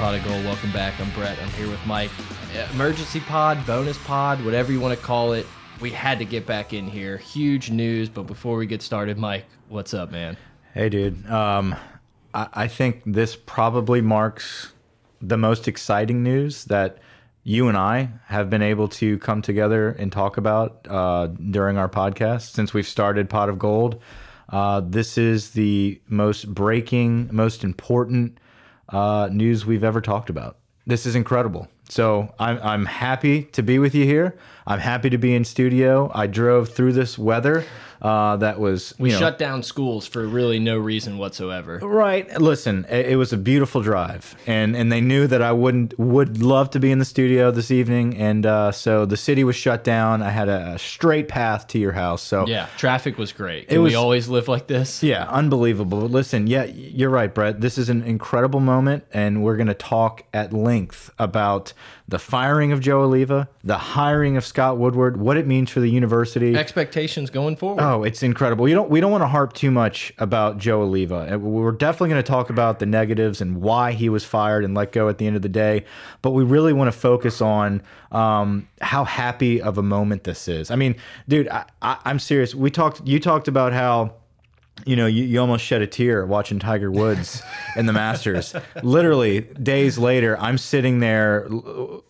Pot of Gold, welcome back. I'm Brett. I'm here with Mike. Emergency pod, bonus pod, whatever you want to call it. We had to get back in here. Huge news, but before we get started, Mike, what's up, man? Hey, dude. Um, I, I think this probably marks the most exciting news that you and I have been able to come together and talk about uh, during our podcast since we've started Pot of Gold. Uh, this is the most breaking, most important uh, news we've ever talked about. This is incredible. So I'm I'm happy to be with you here. I'm happy to be in studio. I drove through this weather uh, that was We know, shut down schools for really no reason whatsoever. Right. Listen, it, it was a beautiful drive, and and they knew that I wouldn't would love to be in the studio this evening, and uh, so the city was shut down. I had a, a straight path to your house. So Yeah, traffic was great. Can was- we always live like this? yeah, unbelievable. But Listen, yeah, you're right, Brett. This is an incredible moment, and we're going to talk at length about the firing of Joe Alleva, the hiring of Scott Woodward, what it means for the university. Expectations going forward. Oh, it's incredible. You don't. We don't want to harp too much about Joe Alleva. Uh, We're definitely going to talk about the negatives and why he was fired and let go at the end of the day. But we really want to focus on um, how happy of a moment this is. I mean, dude, I, I, I'm serious. We talked. You talked about how. You know, you, you almost shed a tear watching Tiger Woods in the Masters. Literally, days later, I'm sitting there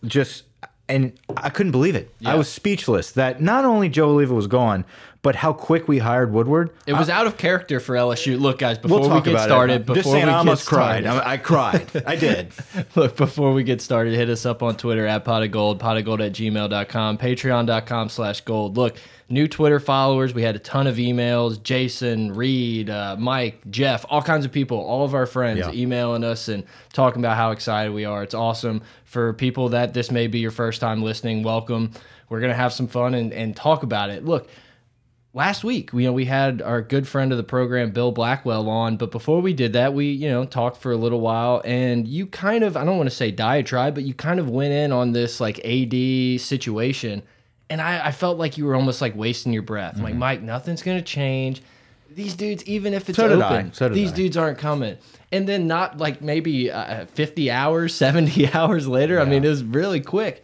just, and I couldn't believe it. I was speechless that not only Joe Alleva was gone, but how quick we hired Woodward. It was out of character for LSU. Look, guys, before We'll we get started, it. before Just saying, we I almost cried. started, I, I cried. I did. Look, before we get started, hit us up on Twitter at pot of gold, pot of gold at gmail.com, patreon.com slash gold. Look, new Twitter followers. We had a ton of emails. Jason, Reed, uh, Mike, Jeff, all kinds of people, all of our friends Yeah. emailing us and talking about how excited we are. It's awesome. For people that this may be your first time listening, welcome. We're going to have some fun and, and talk about it. Look, last week you know we had our good friend of the program bill blackwell on but before we did that we you know talked for a little while and you kind of i don't want to say diatribe but you kind of went in on this like ad situation and i, I felt like you were almost like wasting your breath. I'm like mike nothing's gonna change. These dudes even if it's Mm-hmm. So open So these I. dudes aren't coming. And then not like maybe uh, 50 hours 70 hours later i mean it was really quick.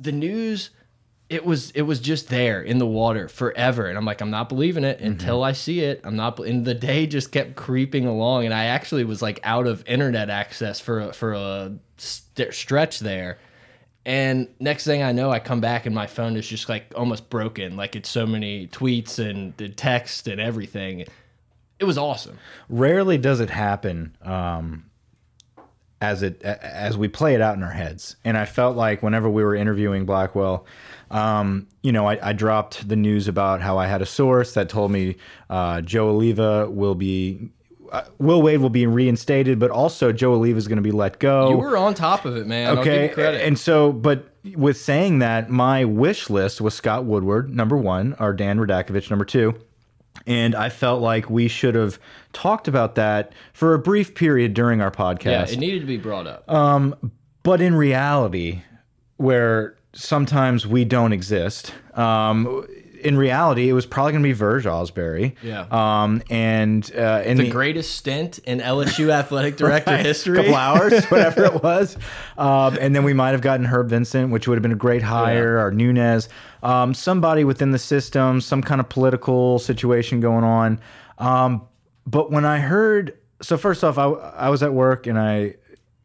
The news it was it was just there in the water forever. And i'm like i'm not believing it Mm-hmm. until i see it. I'm not and the day just kept creeping along. And i actually was like out of internet access for a, for a st stretch there. And next thing i know i come back and my phone is just like almost broken. Like it's so many tweets and the text and everything. It was awesome. Rarely does it happen um, as it as we play it out in our heads. And I felt like whenever we were interviewing Blackwell, um, you know, I, I dropped the news about how I had a source that told me uh, Joe Alleva will be. Uh, Will Wade will be reinstated, but also Joe Alleva is going to be let go. you were on top of it man I'll give Okay, you credit. and so, but with saying that, my wish list was Scott Woodward, number one, or Dan Radakovich, number two. And I felt like we should have talked about that for a brief period during our podcast. yeah it needed to be brought up Um, but in reality, where sometimes we don't exist, um, in reality, it was probably going to be Verge Ausberry. Yeah. Um, and uh, in the greatest stint in LSU athletic director history. couple hours, whatever it was. Um, and then we might have gotten Herb Vincent, which would have been a great hire, or Nunez, um, somebody within the system, some kind of political situation going on. Um, but when I heard, so first off, I, I was at work and I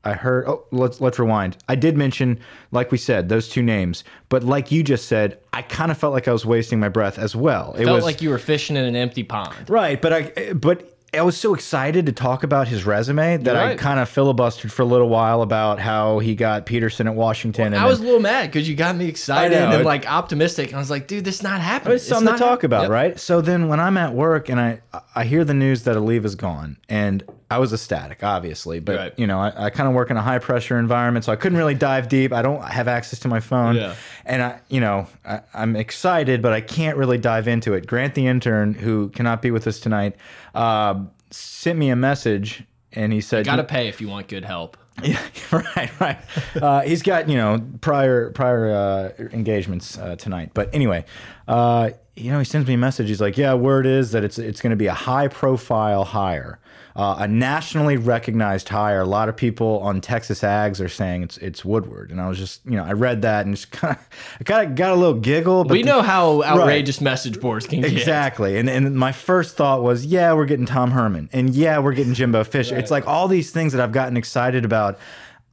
I heard. Oh, let's let's rewind. I did mention, like we said, those two names, but like you just said, I kind of felt like I was wasting my breath as well. It Felt was like you were fishing in an empty pond. right, but I but I was so excited to talk about his resume that I kind of filibustered for a little while about how he got Petersen at Washington. and I was a little mad because you got me excited know. and like optimistic. I was like, dude, this is not happening. It's something to talk about, Yep. right? So then when I'm at work and I I hear the news that Alleva's gone, and I was ecstatic, obviously, but Right. you know I, I kind of work in a high pressure environment, so I couldn't really dive deep. I don't have access to my phone, Yeah. and I you know I, I'm excited, but I can't really dive into it. Grant the intern, who cannot be with us tonight, uh, sent me a message. And he said, "You Got to pay if you want good help. yeah, right, right. Uh, he's got you know prior prior uh, engagements uh, tonight, but anyway, uh, you know he sends me a message. He's like, "Yeah, word is that it's it's going to be a high profile hire, uh, a nationally recognized hire. A lot of people on Texas Ags are saying it's it's Woodward." And I was just you know I read that and just kind of I kind of got a little giggle. But We know how outrageous message boards can get. Exactly. And and my first thought was, yeah, we're getting Tom Herman. And yeah, we're getting Jimbo Fisher. It's like all these things that I've gotten excited about.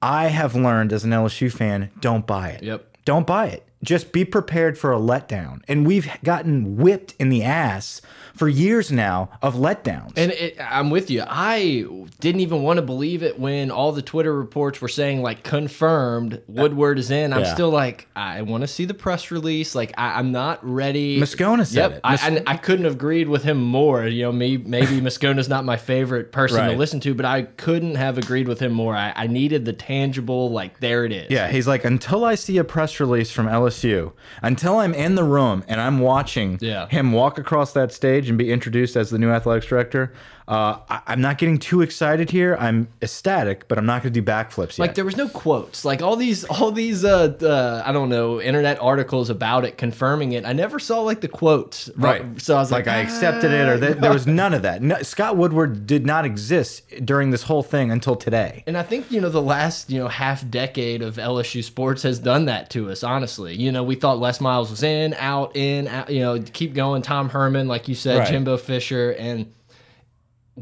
I have learned as an LSU fan, don't buy it. Yep. Don't buy it. Just be prepared for a letdown. And we've gotten whipped in the ass for years now of letdowns. And it, I'm with you. I didn't even want to believe it when all the Twitter reports were saying like confirmed Woodward is in. I'm Yeah. still like I want to see the press release. Like I, I'm not ready. Moscona said yep, it. I, Mos- I couldn't have agreed with him more. You know, me maybe Moscona's not my favorite person to listen to, but I couldn't have agreed with him more. I, I needed the tangible like there it is. Yeah, he's like, until I see a press release from LSU, until I'm in the room and I'm watching Yeah. him walk across that stage and be introduced as the new athletics director, uh, I, I'm not getting too excited here. I'm ecstatic, but I'm not going to do backflips yet. Like there was no quotes, like all these, all these, uh, uh, I don't know, internet articles about it confirming it. I never saw like the quotes, Right. So I was like, like I accepted it, or th there was none of that. No, Scott Woodward did not exist during this whole thing until today. And I think, you know, the last, you know, half decade of LSU sports has done that to us, honestly. You know, we thought Les Miles was in, out, in, out, you know, keep going. Tom Herman, like you said, Right. Jimbo Fisher. And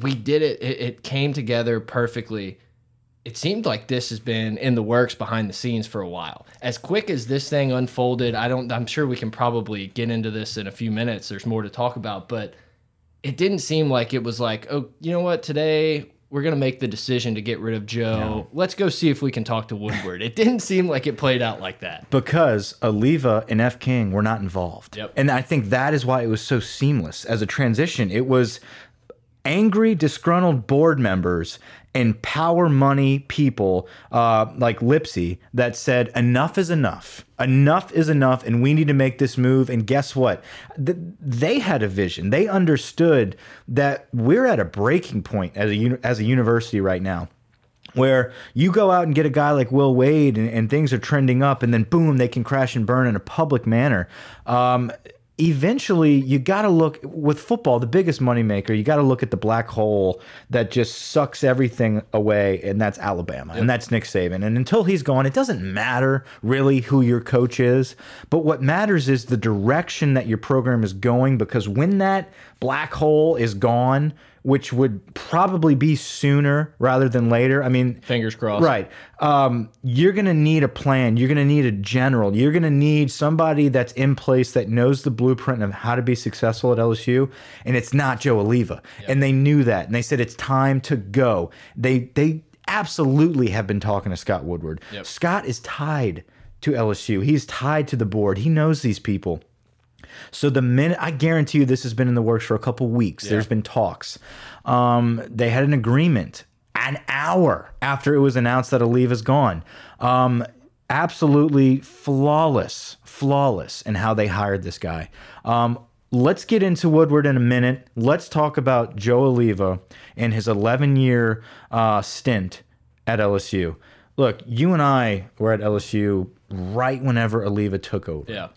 we did it. it. It came together perfectly. It seemed like this has been in the works behind the scenes for a while. As quick as this thing unfolded, I don't, I'm sure we can probably get into this in a few minutes. There's more to talk about, but it didn't seem like it was like, oh, you know what, today we're going to make the decision to get rid of Joe. Let's go see if we can talk to Woodward. it didn't seem like it played out like that. because Alleva and F. King were not involved. Yep. And I think that is why it was so seamless as a transition. It was angry, disgruntled board members and power money people uh, like Lipsey that said, enough is enough. Enough is enough, and we need to make this move. And guess what? Th they had a vision. They understood that we're at a breaking point as a, as a university right now where you go out and get a guy like Will Wade and, and things are trending up, and then boom, they can crash and burn in a public manner. Um, eventually, you got to look with football, the biggest moneymaker, you got to look at the black hole that just sucks everything away, and that's Alabama, and that's Nick Saban. And until he's gone, it doesn't matter really who your coach is, but what matters is the direction that your program is going, because when that black hole is gone, which would probably be sooner rather than later. I mean, Fingers crossed. right. Um, you're going to need a plan. You're going to need a general. You're going to need somebody that's in place that knows the blueprint of how to be successful at LSU. And it's not Joe Alleva. And they knew that. And they said it's time to go. They they absolutely have been talking to Scott Woodward. Scott is tied to LSU. He's tied to the board. He knows these people. So the minute I guarantee you this has been in the works for a couple weeks. There's been talks. Um, they had an agreement an hour after it was announced that Alleva's gone. Um, absolutely flawless, flawless in how they hired this guy. Um, let's get into Woodward in a minute. Let's talk about Joe Alleva and his 11 year uh, stint at LSU. Look, you and I were at LSU right whenever Alleva took over. Yeah.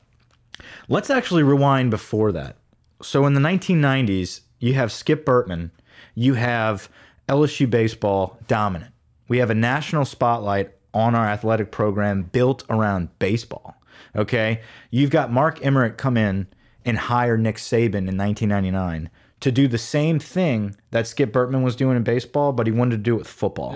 Let's actually rewind before that. So in the 1990s, you have Skip Bertman, you have LSU baseball dominant. We have a national spotlight on our athletic program built around baseball. Okay? You've got Mark Emmert come in and hire Nick Saban in 1999 to do the same thing that Skip Bertman was doing in baseball, but he wanted to do it with football.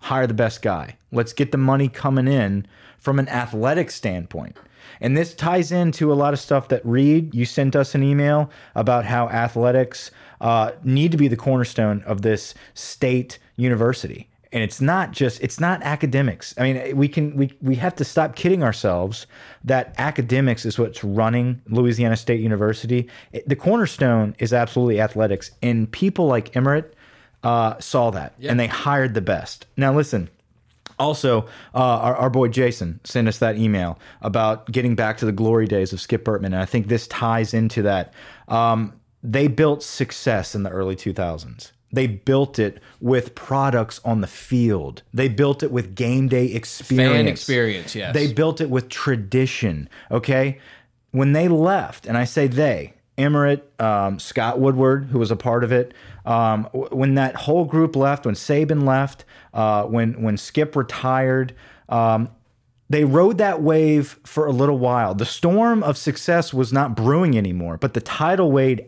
hire the best guy. Let's get the money coming in from an athletic standpoint. And this ties into a lot of stuff that Reed, you sent us an email about how athletics uh, need to be the cornerstone of this state university. And it's not just it's not academics. I mean, we can we we have to stop kidding ourselves that academics is what's running Louisiana State University. It, the cornerstone is absolutely athletics, and people like Emmert uh, saw that and they hired the best. Now, listen, also, uh, our, our boy Jason sent us that email about getting back to the glory days of Skip Bertman. And I think this ties into that. Um, they built success in the early 2000s. They built it with products on the field. They built it with game day experience. Fan experience, yes. They built it with tradition. Okay. When they left, and I say they, Emmert, um, Scott Woodward, who was a part of it, um, when that whole group left, when Saban left, uh, when when Skip retired, um, they rode that wave for a little while. The storm of success was not brewing anymore, but the tidal wave,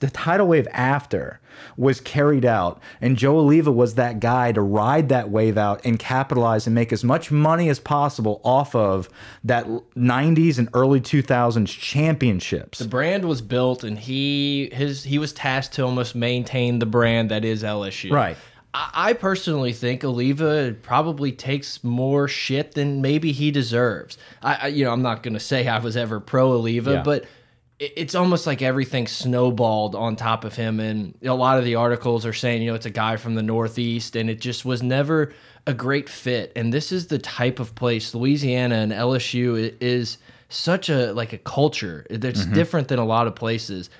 the tidal wave after was carried out, and Joe Alleva was that guy to ride that wave out and capitalize and make as much money as possible off of that 90s and early 2000s championships. the brand was built and he his he was tasked to almost maintain the brand that is LSU. Right. I, I personally think Alleva probably takes more shit than maybe he deserves. I, you know I'm not gonna say I was ever pro Alleva, Yeah. but it's almost like everything snowballed on top of him and a lot of the articles are saying you know it's a guy from the northeast and it just was never a great fit. And this is the type of place louisiana and lsu is such a like a culture that's mm-hmm. different than a lot of places.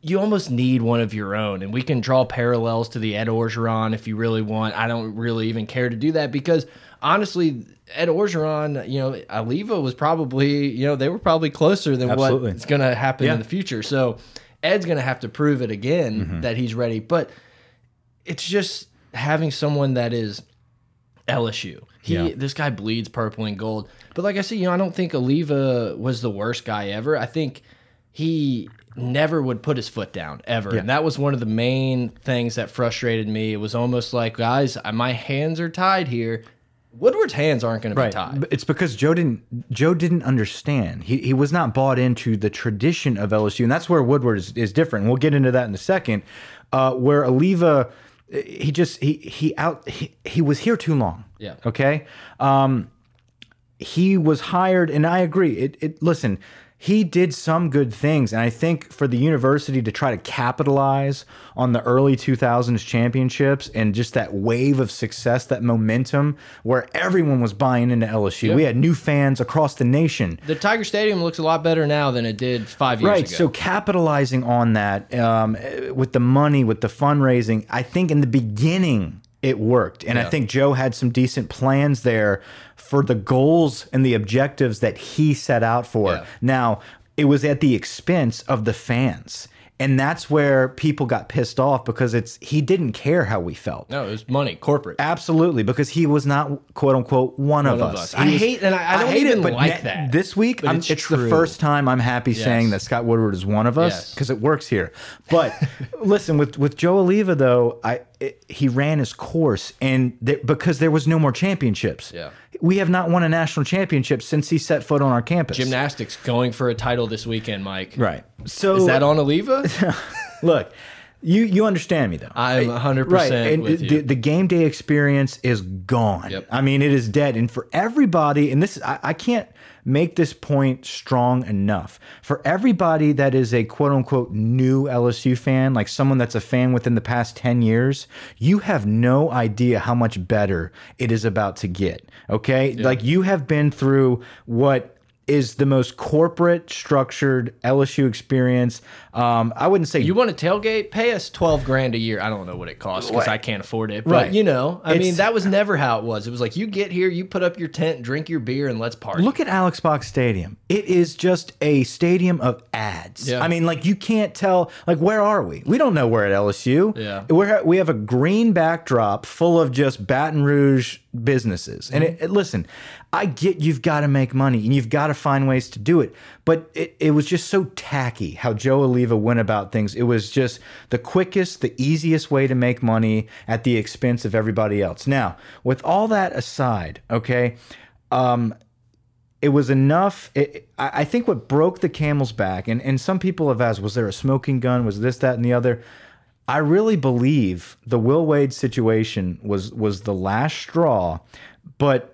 You almost need one of your own and we can draw parallels to the ed orgeron if you really want. I don't really even care to do that because honestly ed orgeron you know alleva was probably you know they were probably closer than Absolutely. what's going to happen Yeah. in the future so ed's going to have to prove it again Mm-hmm. that he's ready but it's just having someone that is LSU. He Yeah. this guy bleeds purple and gold. But like I said, you know, I don't think Alleva was the worst guy ever. I think he never would put his foot down ever. And that was one of the main things that frustrated me. It was almost like, guys, my hands are tied here. Woodward's hands aren't going to be tied. It's because Joe didn't Joe didn't understand. He he was not bought into the tradition of LSU, and that's where Woodward is, is different. We'll get into that in a second. Uh, where Alleva, he just he he out he, he was here too long. Yeah. Okay. Um, he was hired, and I agree. It, it listen, he did some good things, and I think for the university to try to capitalize on the early 2000s championships and just that wave of success, that momentum, where everyone was buying into LSU. We had new fans across the nation. the Tiger Stadium looks a lot better now than it did five years Right. ago. Right. So capitalizing on that um, with the money, with the fundraising, I think in the beginning it worked, and I think Joe had some decent plans there for the goals and the objectives that he set out for. Yeah. Now it was at the expense of the fans. And that's where people got pissed off because it's he didn't care how we felt. no, it was money, corporate. Absolutely, because he was not quote unquote one, of, of us. us. I was- hate- and I- I don't hate even it, but like that. This week, it's it's, the first time I'm happy saying that Scott Woodward is one of us Yes. because it works here. But listen, with with Joe Alleva though, I it, he ran his course, and th because there was no more championships. Yeah. we have not won a national championship since he set foot on our campus. Gymnastics going for a title this weekend, Mike. right? So Is that on Alleva? Look, you you understand me though. I'm 100% right. And with the, you. the game day experience is gone. Yep. I mean, it is dead. And for everybody, and this I, I can't make this point strong enough. For everybody that is a quote unquote new LSU fan, like someone that's a fan within the past 10 years, you have no idea how much better it is about to get. Okay? Like you have been through what is the most corporate structured LSU experience. Um, I wouldn't say You want a tailgate? Pay us twelve grand a year. I don't know what it costs because I can't afford it. But Right. you know, I mean, that was never how it was. It was like you get here, you put up your tent, drink your beer, and let's party. Look at Alex Box Stadium. It is just a stadium of ads. Yeah. I mean, like you can't tell. Like, where are we? We don't know where at LSU. Yeah. we're we have a green backdrop full of just Baton Rouge businesses. And it, it- listen, I get you've got to make money and you've got to find ways to do it. But it, it was just so tacky how Joe Alleva went about things. It was just the quickest, the easiest way to make money at the expense of everybody else. Now, with all that aside, okay, um, it was enough. It, I think what broke the camel's back, and, and some people have asked, was there a smoking gun? Was this, that, and the other? I really believe the Will Wade situation was was the last straw, but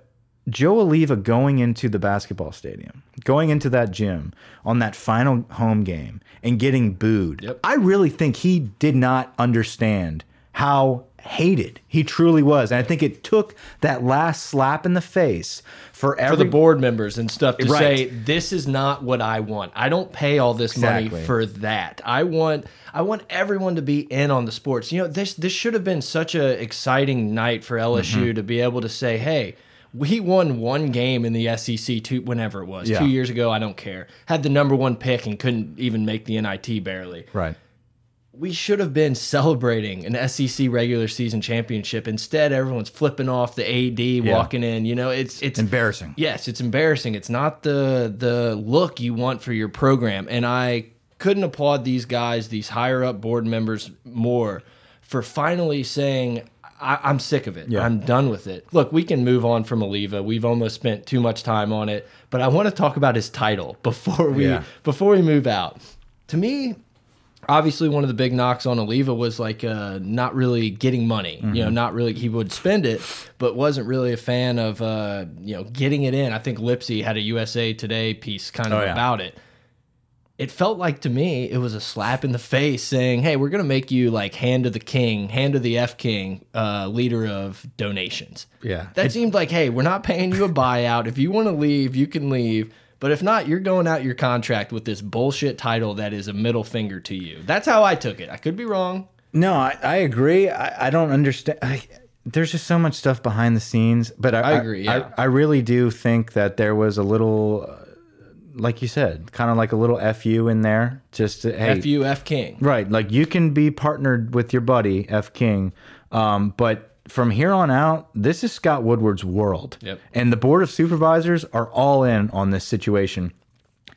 Joe Alleva going into the basketball stadium, going into that gym on that final home game and getting booed. Yep. I really think he did not understand how hated he truly was. And I think it took that last slap in the face for for the board members and stuff to Right. say this is not what I want. I don't pay all this Exactly. money for that. I want I want everyone to be in on the sports. You know, this this should have been such a exciting night for LSU Mm-hmm. to be able to say, "Hey, we won one game in the SEC two whenever it was. Yeah. 2 years ago, I don't care. Had the number 1 pick and couldn't even make the NIT barely." Right. we should have been celebrating an SEC regular season championship. Instead, everyone's flipping off the AD walking in. You know, it's it's Embarrassing. Yes, it's embarrassing. It's not the the look you want for your program. And I couldn't applaud these guys, these higher up board members, more for finally saying. I, I'm sick of it. Yeah. I'm done with it. Look, we can move on from Alleva. We've almost spent too much time on it, but I want to talk about his title before we Yeah. before we move out. To me, obviously one of the big knocks on Alleva was like uh, not really getting money. You Mm-hmm. know, not really he would spend it, but wasn't really a fan of uh, you know getting it in. I think Lipsey had a USA Today piece kind of Oh, yeah. about it. It felt like to me it was a slap in the face saying, "Hey, we're gonna make you like hand of the king, hand of the F king, uh, leader of donations." Yeah. That seemed like, hey, we're not paying you a buyout. If you want to leave, you can leave. But if not, you're going out your contract with this bullshit title that is a middle finger to you. That's how I took it. I could be wrong. No, I, I agree. I, I don't understand. I, there's just so much stuff behind the scenes, but I, I agree, yeah. I, I really do think that there was a little, uh, like you said, kind of like a little fu in there. Just to, hey, F F King. right? Like you can be partnered with your buddy F King, um, but from here on out, this is Scott Woodward's world, Yep. and the board of supervisors are all in on this situation.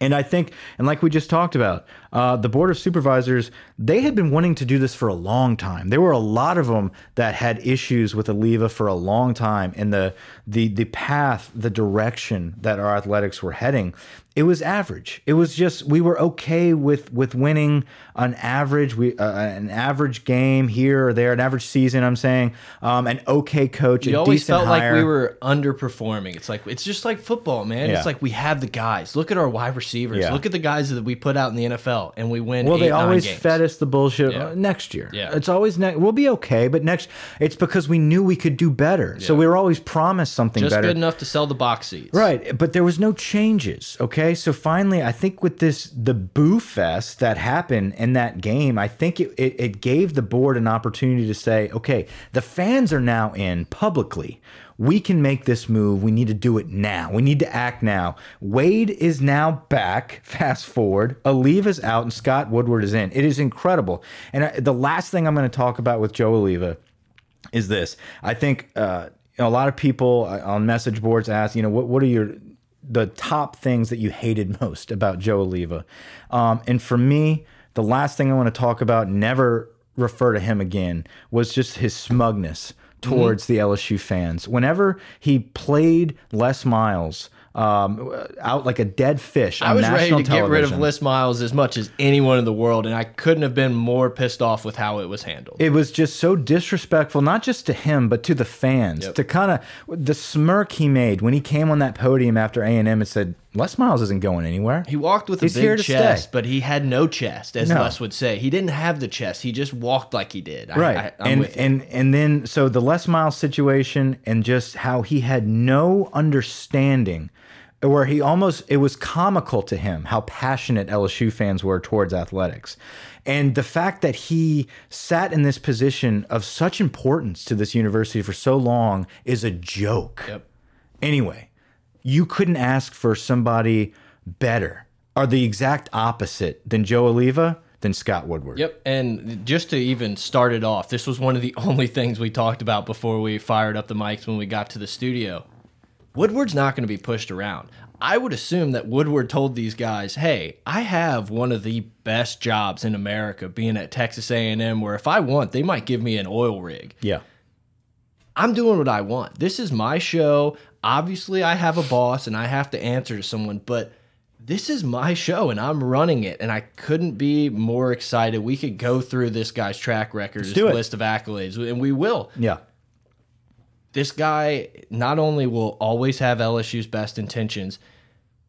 And I think, and like we just talked about, uh, the board of supervisors, they had been wanting to do this for a long time. There were a lot of them that had issues with Alleva for a long time, and the the the path, the direction that our athletics were heading, it was average. It was just we were okay with with winning an average we uh, an average game here or there, an average season. I'm saying, um, an okay coach, You always felt like we were underperforming. It's like it's just like football, man. Yeah. It's like we have the guys. Look at our wide receivers. Yeah. Look at the guys that we put out in the NFL, and we win. Well, eight, they always games. fed us the bullshit Yeah. uh, next year. Yeah. It's always next. We'll be okay, but next, it's because we knew we could do better. So we were always promised something just better. good enough to sell the box seats. Right, but there was no changes. Okay, so finally, I think with this the boo fest that happened in that game, I think it, it it gave the board an opportunity to say, okay, the fans are now in publicly. We can make this move. We need to do it now. We need to act now. Wade is now back. Fast forward, Alleva is out, and Scott Woodward is in. It is incredible. And I, the last thing I'm going to talk about with Joe Alleva is this. I think uh, a lot of people uh, on message boards ask, you know, what what are your the top things that you hated most about Joe Alleva? Um, and for me, the last thing I want to talk about, never refer to him again, was just his smugness towards the LSU fans. Whenever he played Les Miles um, out like a dead fish on I was ready to get rid of. Les Miles as much as anyone in the world, and I couldn't have been more pissed off with how it was handled. it was just so disrespectful, not just to him, but to the fans. Yep. To kind of the smirk he made when he came on that podium after A and M and said, "Les Miles isn't going anywhere." He walked with a He's here big chest, stay. but he had no chest, as No. Les would say. He didn't have the chest. He just walked like he did. I- right I, I'm and and and then so the Les Miles situation and just how he had no understanding where he almost it was comical to him how passionate LSU fans were towards athletics and the fact that he sat in this position of such importance to this university for so long is a joke Yep. anyway you couldn't ask for somebody better are the exact opposite than Joe Alleva than Scott Woodward. Yep. And just to even start it off, this was one of the only things we talked about before we fired up the mics when we got to the studio. Woodward's not going to be pushed around. I would assume that Woodward told these guys, "Hey, I have one of the best jobs in America being at Texas A&M where if I want, they might give me an oil rig. Yeah. I'm doing what I want. This is my show. Obviously, I have a boss and I have to answer to someone, but this is my show and I'm running it. And I couldn't be more excited. We could go through this guy's track record, his list of accolades, and we will. Yeah. This guy not only will always have LSU's best intentions,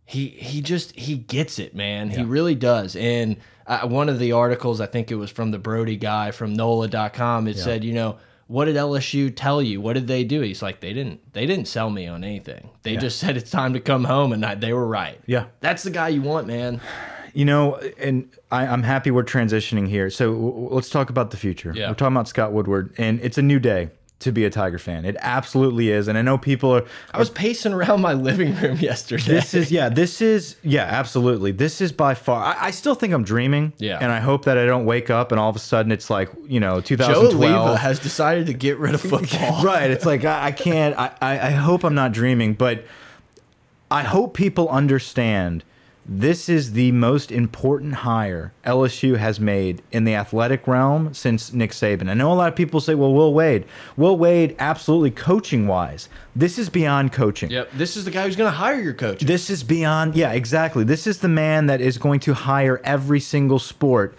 he he just he gets it, man. He really does. And uh, one of the articles, I think it was from the Brody guy from NOLA.com, it said, you know, what did LSU tell you? What did they do? He's like, they didn't they didn't sell me on anything. They just said it's time to come home, and I, they were right. Yeah. That's the guy you want, man. You know, and I, I'm happy we're transitioning here. So let's talk about the future. Yeah. We're talking about Scott Woodward, and it's a new day to be a Tiger fan. It absolutely is. And I know people are. I was pacing around my living room yesterday. This is yeah. This is yeah. Absolutely. This is by far. I, I still think I'm dreaming. Yeah. And I hope that I don't wake up and all of a sudden it's like you know 2012 Joe 2012. Leva has decided to get rid of football. right. It's like I, I can't. I, I I hope I'm not dreaming, but I hope people understand this is the most important hire LSU has made in the athletic realm since Nick Saban. I know a lot of people say, well, Will Wade. Will Wade, absolutely coaching wise. This is beyond coaching. Yep. This is the guy who's going to hire your coach. This is beyond, yeah, exactly. This is the man that is going to hire every single sport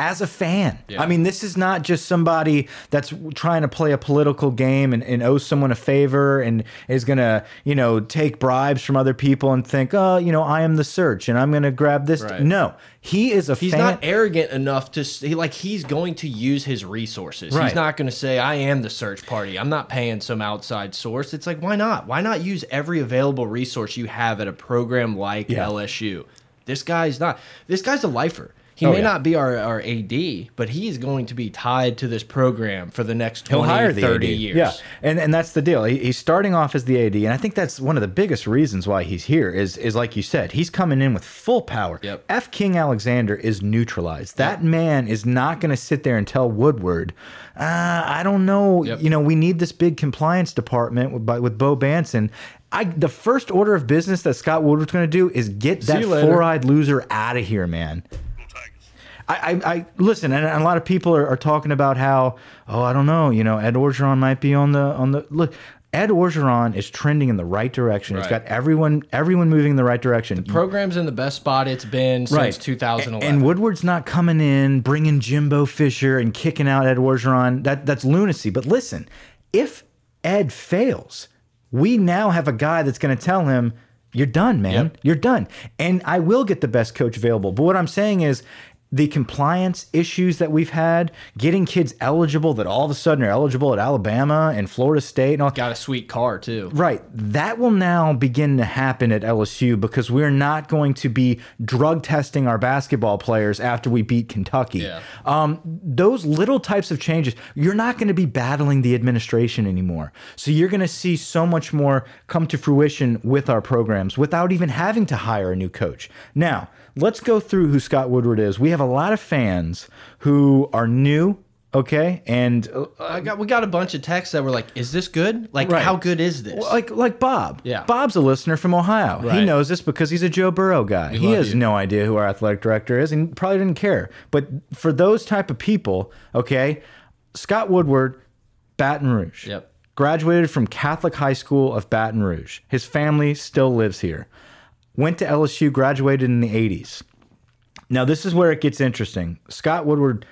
as a fan. Yeah. I mean, this is not just somebody that's trying to play a political game and, and owes someone a favor and is going to, you know, take bribes from other people and think, oh, you know, I am the search and I'm going to grab this. Right. No, he is a He's fan. not arrogant enough to he, like he's going to use his resources. Right. He's not going to say I am the search party. I'm not paying some outside source. It's like why not? Why not use every available resource you have at a program like Yeah. LSU? This guy's not. This guy's a lifer. He Oh, may yeah. not be our, our AD, but he is going to be tied to this program for the next 20, He'll hire the 30 AD. years. Yeah, and and that's the deal. He, he's starting off as the AD, and I think that's one of the biggest reasons why he's here. Is is like you said, he's coming in with full power. Yep. F. King Alexander is neutralized. That man is not going to sit there and tell Woodward, uh, I don't know. Yep. You know, we need this big compliance department with, with Bo Bahnsen. I, the first order of business that Scott Woodward's going to do is get that four-eyed loser out of here, man. I, I, I listen, and a lot of people are, are talking about how, oh, I don't know, you know, Ed Orgeron might be on the on the look. Ed Orgeron is trending in the right direction. It's got everyone everyone moving in the right direction. The Program's in the best spot it's been since 2011. And Woodward's not coming in, bringing Jimbo Fisher and kicking out Ed Orgeron. That that's lunacy. But listen, if Ed fails, we now have a guy that's going to tell him, "You're done, man. Yep. You're done." And I will get the best coach available. But what I'm saying is. The compliance issues that we've had, getting kids eligible that all of a sudden are eligible at Alabama and Florida State and all got a sweet car too. Right. That will now begin to happen at LSU because we're not going to be drug testing our basketball players after we beat Kentucky. Yeah. Um, those little types of changes, you're not going to be battling the administration anymore. So you're going to see so much more come to fruition with our programs without even having to hire a new coach. Now, let's go through who Scott Woodward is. We have a lot of fans who are new. Okay, and uh, I got we got a bunch of texts that were like, "Is this good? Like, Right. how good is this?" like like Bob. Yeah. Bob's a listener from Ohio. He knows this because he's a Joe Burrow guy. he has you. no idea who our athletic director is and probably didn't care. But for those type of people, okay, Scott Woodward, Baton Rouge. Yep. Graduated from Catholic High School of Baton Rouge. His family still lives here. Went to LSU, graduated in the 80s. Now, this is where it gets interesting. Scott Woodward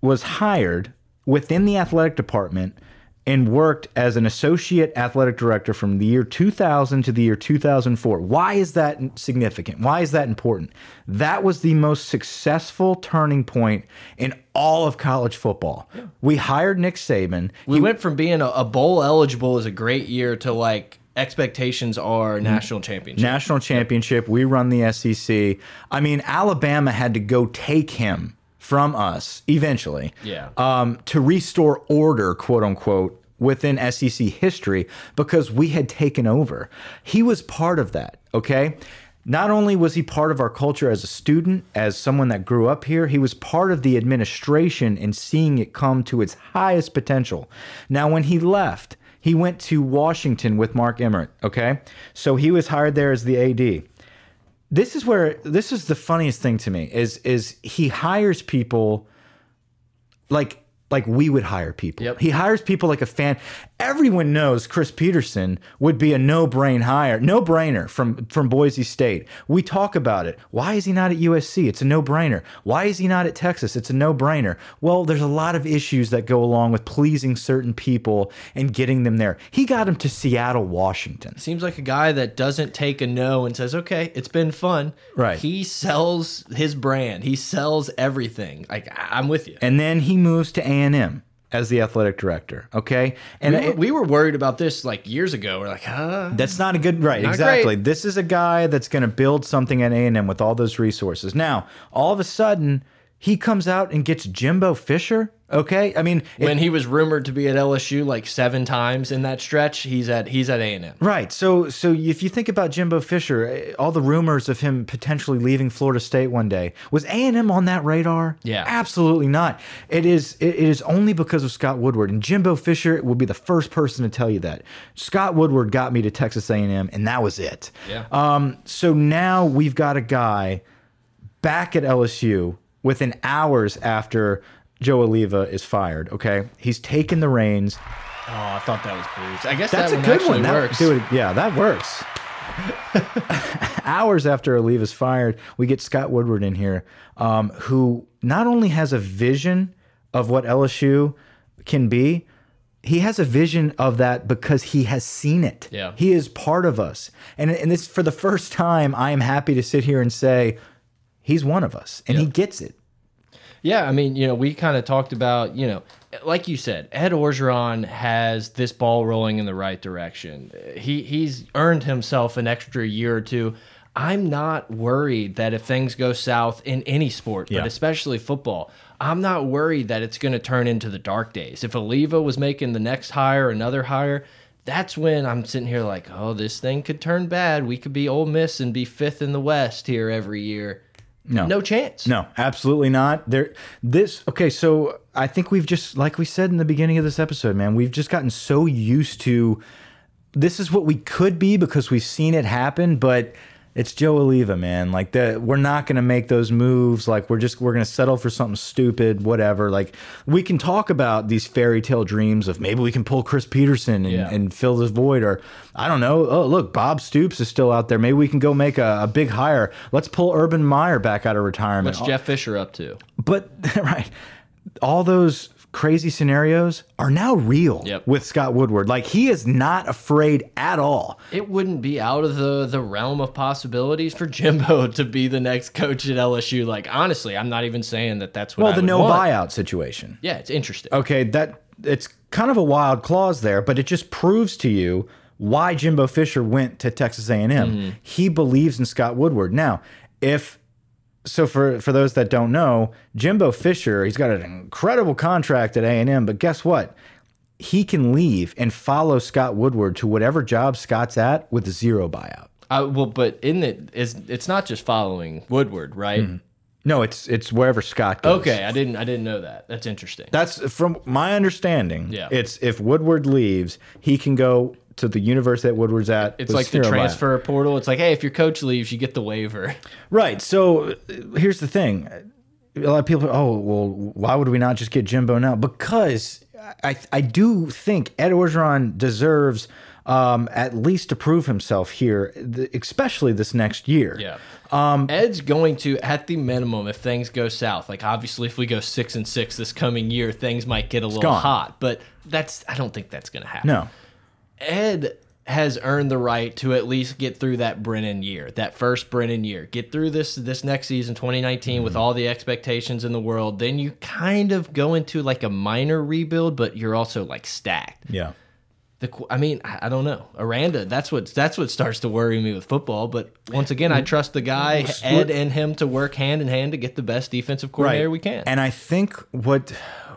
was hired within the athletic department and worked as an associate athletic director from the year 2000 to the year 2004. Why is that significant? Why is that important? That was the most successful turning point in all of college football. We hired Nick Saban. We went from being a, a bowl eligible as a great year to like expectations are national championship. national championship. We run the SEC. I mean, Alabama had to go take him from us eventually. Yeah. Um, to restore order, quote unquote, within SEC history because we had taken over. He was part of that. Okay. not only was he part of our culture as a student, as someone that grew up here, he was part of the administration in seeing it come to its highest potential. Now, when he left, he went to Washington with Mark Emmert. Okay, so he was hired there as the AD. This is where this is the funniest thing to me is is he hires people like like we would hire people. Yep. He hires people like a fan. Everyone knows Chris Petersen would be a no-brain hire, no-brainer from from Boise State. We talk about it. Why is he not at USC? It's a no-brainer. Why is he not at Texas? It's a no-brainer. Well, there's a lot of issues that go along with pleasing certain people and getting them there. He got him to Seattle, Washington. Seems like a guy that doesn't take a no and says, "Okay, it's been fun." Right. He sells his brand. He sells everything. Like I'm with you. And then he moves to A&M as the athletic director, okay? And we, were, it- we were worried about this like years ago. We're like, huh? That's not a good right. Exactly. great. This is a guy that's going to build something at A and M with all those resources. Now, all of a sudden, he comes out and gets Jimbo Fisher. Okay, I mean, it- When he was rumored to be at LSU like seven times in that stretch, he's at he's at A and M. right. So, so if you think about Jimbo Fisher, eh, all the rumors of him potentially leaving Florida State one day was A and M on that radar? Yeah. absolutely not. It is. It is only because of Scott Woodward and Jimbo Fisher will be the first person to tell you that. Scott Woodward got me to Texas A and M, and that was it. Yeah. Um, so now we've got a guy back at LSU within hours after Joe Alleva is fired. Okay, he's taken the reins. Oh, I thought that was Bruce. I guess That's that a good one. That, works. dude, yeah, that works. hours after Alleva's fired, we get Scott Woodward in here, um, who not only has a vision of what LSU can be. He has a vision of that because he has seen it. Yeah. He is part of us. And, and this for the first time, I am happy to sit here and say, he's one of us and he gets it. Yeah, I mean, you know, we kind of talked about, you know, like you said, Ed Orgeron has this ball rolling in the right direction. He he's earned himself an extra year or two. I'm not worried that if things go south in any sport, Yeah. but especially football, I'm not worried that it's going to turn into the dark days. If Alleva was making the next hire, another hire, that's when I'm sitting here like, oh, this thing could turn bad. We could be Ole Miss and be fifth in the West here every year. No. No chance. No, absolutely not. There this okay, so I think we've just like we said in the beginning of this episode, man, we've just gotten so used to this is what we could be because we've seen it happen, but it's Joe Alleva, man. Like the we're not going to make those moves. Like we're just we're going to settle for something stupid, whatever. Like we can talk about these fairy tale dreams of maybe we can pull Chris Petersen and, Yeah. and fill this void, or I don't know. Oh, look, Bob Stoops is still out there. Maybe we can go make a, a big hire. Let's pull Urban Meyer back out of retirement. What's Jeff Fisher up to? But right, all those crazy scenarios are now real Yep. with Scott Woodward. Like he is not afraid at all. it wouldn't be out of the the realm of possibilities for Jimbo to be the next coach at LSU. Like honestly, I'm not even saying that that's what. Well, I the no want. buyout situation. Yeah, it's interesting. Okay, that it's kind of a wild clause there, but it just proves to you why Jimbo Fisher went to Texas A&M. Mm-hmm. He believes in Scott Woodward. Now, if so for for those that don't know, Jimbo Fisher, he's got an incredible contract at A&M, but guess what? He can leave and follow Scott Woodward to whatever job Scott's at with zero buyout. Uh, well, but in it is it's not just following Woodward, right? Mm-hmm. No, it's it's wherever Scott goes. Okay, I didn't I didn't know that. That's interesting. That's from my understanding. Yeah. It's if Woodward leaves, he can go to the universe that Woodward's at. it's like the transfer portal. It's like, hey, if your coach leaves, you get the waiver. Right. So here's the thing. A lot of people, oh, well, why would we not just get Jimbo now? Because I, I do think Ed Orgeron deserves um, at least to prove himself here, especially this next year. Yeah. Um, Ed's going to, at the minimum, if things go south, like obviously if we go six and six this coming year, things might get a little gone. hot. But that's I don't think that's going to happen. No. Ed has earned the right to at least get through that Brennan year, that first Brennan year. Get through this this next season, 2019, with mm-hmm. all the expectations in the world. Then you kind of go into like a minor rebuild, but you're also like stacked. Yeah. The, I mean, I don't know. Aranda, that's what that's what starts to worry me with football. But once again, I mm-hmm. trust the guy Ed and him to work hand in hand to get the best defensive coordinator we can. And I think what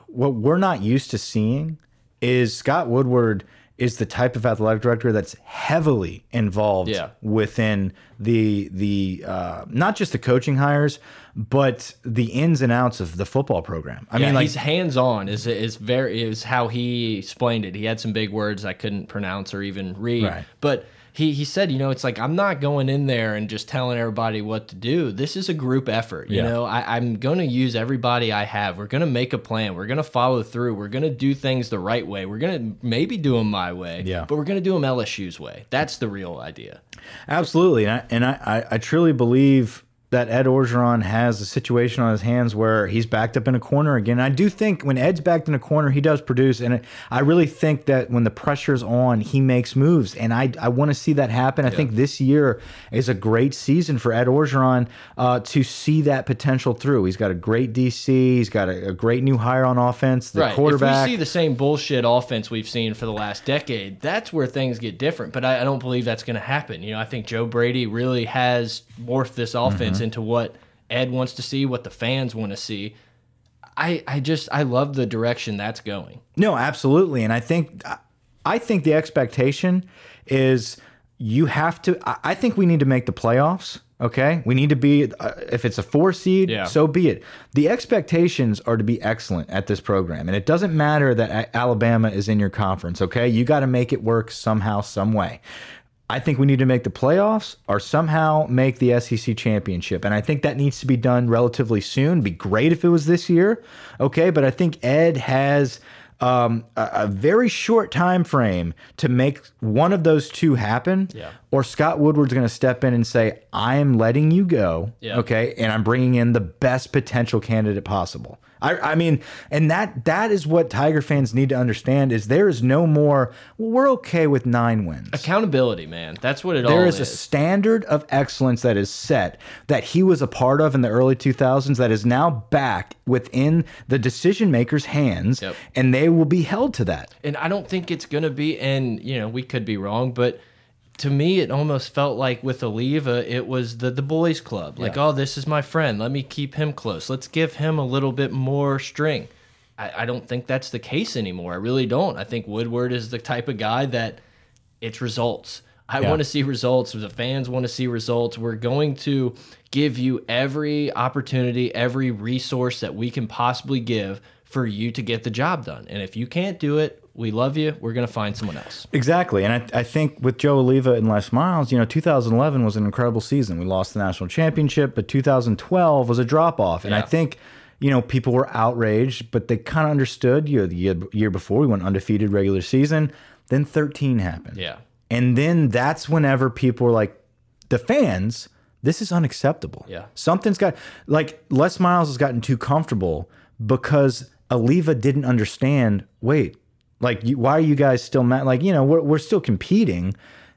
what we're not used to seeing is Scott Woodward is the type of athletic director that's heavily involved Yeah. within the the uh, not just the coaching hires, but the ins and outs of the football program. I Yeah, mean, like he's hands on. Is is very is how he explained it. He had some big words I couldn't pronounce or even read, Right. but. He, he said, you know, it's like I'm not going in there and just telling everybody what to do. This is a group effort. You Yeah. know, I, I'm going to use everybody I have. We're going to make a plan. We're going to follow through. We're going to do things the right way. We're going to maybe do them my way, Yeah. but we're going to do them LSU's way. That's the real idea. Absolutely, and I, and I, I- I truly believe that Ed Orgeron has a situation on his hands where he's backed up in a corner again. I do think when Ed's backed in a corner, he does produce, and I really think that when the pressure's on, he makes moves, and I I want to see that happen. I think this year is a great season for Ed Orgeron uh, to see that potential through. He's got a great DC, he's got a, a great new hire on offense, the right. quarterback. If we see the same bullshit offense we've seen for the last decade, that's where things get different. But I, I don't believe that's going to happen. You know, I think Joe Brady really has morphed this offense into what Ed wants to see, what the fans want to see. I, I just I love the direction that's going. No, absolutely, and I think I think the expectation is you have to. I- I think we need to make the playoffs. Okay, we need to be. Uh, if it's a four seed, Yeah. so be it. The expectations are to be excellent at this program, and it doesn't matter that Alabama is in your conference. Okay, you got to make it work somehow, some way. I think we need to make the playoffs or somehow make the SEC championship. And I think that needs to be done relatively soon. Be great if it was this year. Okay. But I think Ed has um, a, a very short time frame to make one of those two happen. Yeah. Or Scott Woodward's going to step in and say, I am letting you go. Yeah. Okay. And I'm bringing in the best potential candidate possible. I, I mean, and that that is what Tiger fans need to understand is there is no more, well, we're okay with nine wins. Accountability, man. That's what it all There is. is a standard of excellence that is set that he was a part of in the early 2000s that is now back within the decision maker's hands, Yep. and they will be held to that. and I don't think it's gonna be. And you know, we could be wrong, but to me, it almost felt like with Alleva, it was the the boys' club. Like, oh, this is my friend. Let me keep him close. Let's give him a little bit more string. I, I don't think that's the case anymore. I really don't. I think Woodward is the type of guy that it's results. I Yeah. want to see results. The fans want to see results. We're going to give you every opportunity, every resource that we can possibly give for you to get the job done. And if you can't do it, we love you. We're going to find someone else. Exactly. And I, I think with Joe Alleva and Les Miles, you know, 2011 was an incredible season. We lost the national championship, but 2012 was a drop off. And I think, you know, people were outraged, but they kind of understood. You know, the year, year before we went undefeated regular season, then 13 happened. Yeah. And then that's whenever people were like, the fans, this is unacceptable. Yeah. Something's got, like, Les Miles has gotten too comfortable because Alleva didn't understand, wait, like, you, why are you guys still mad? Like, you know, we're, we're still competing.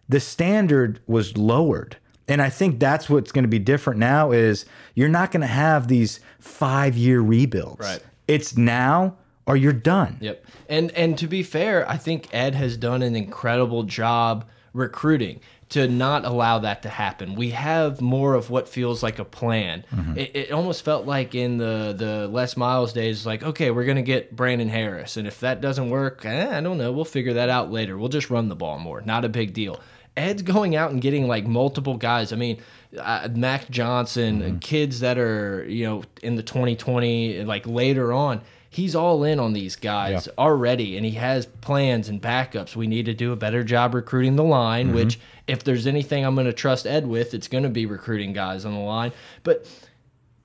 The standard was lowered. And I think that's what's going to be different now is you're not going to have these five year rebuilds. Right. It's now or you're done. Yep. And and to be fair, I think Ed has done an incredible job recruiting to not allow that to happen. We have more of what feels like a plan. It, it almost felt like in the the Les Miles days, like okay, we're gonna get Brandon Harris, and if that doesn't work, eh, I don't know, we'll figure that out later. We'll just run the ball more. Not a big deal. Ed's going out and getting like multiple guys. I mean, uh, Max Johnson, kids that are you know in the 2020, like later on. He's all in on these guys already, and he has plans and backups. We need to do a better job recruiting the line. Mm-hmm. Which, if there's anything I'm going to trust Ed with, it's going to be recruiting guys on the line. But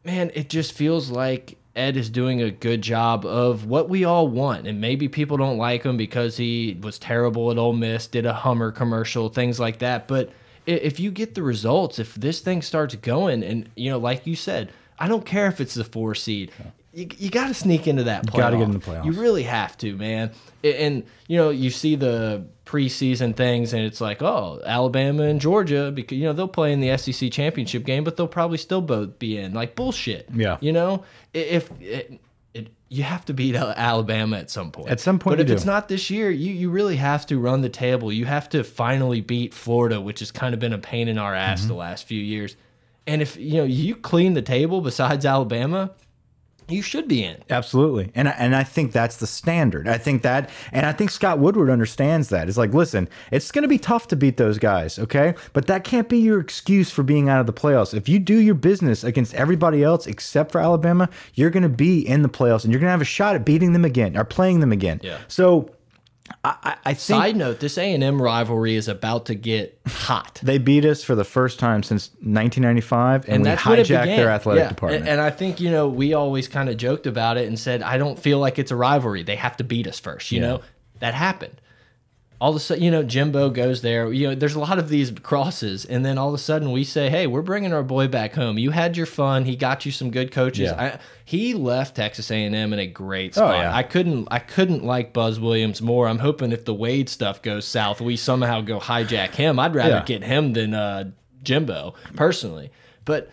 man, it just feels like Ed is doing a good job of what we all want. And maybe people don't like him because he was terrible at Ole Miss, did a Hummer commercial, things like that. But if you get the results, if this thing starts going, and you know, like you said, I don't care if it's the four seed. You, you got to sneak into that playoff. gotta get in the playoffs. You really have to, man. A- And you know, you see the preseason things, and it's like, oh, Alabama and Georgia, because you know they'll play in the SEC championship game, but they'll probably still both be in. Like bullshit. Yeah. You know, if it, it, you have to beat Al- Alabama at some point. At some point but if do. it's not this year, you you really have to run the table. You have to finally beat Florida, which has kind of been a pain in our ass Mm-hmm. the last few years. And if you know you clean the table besides Alabama, you should be in. Absolutely. And I- and I think that's the standard. I think that and I think Scott Woodward understands that. It's like, listen, it's going to be tough to beat those guys, okay? But that can't be your excuse for being out of the playoffs. If you do your business against everybody else except for Alabama, you're going to be in the playoffs and you're going to have a shot at beating them again or playing them again. Yeah. So I, I I think Side note: This A and M rivalry is about to get hot. they beat us for the first time since 1995 and, and we that's when it hijacked their athletic Yeah. department. And, and I think you know we always kind of joked about it and said I don't feel like it's a rivalry. They have to beat us first. You Yeah. know that happened. All of a sudden, you know, Jimbo goes there. You know, there's a lot of these crosses, and then all of a sudden we say, "Hey, we're bringing our boy back home. You had your fun. He got you some good coaches. Yeah. I, he left Texas A&M in a great spot. yeah. I couldn't, I couldn't like Buzz Williams more. I'm hoping if the Wade stuff goes south, we somehow go hijack him. I'd rather Yeah. get him than uh, Jimbo personally, but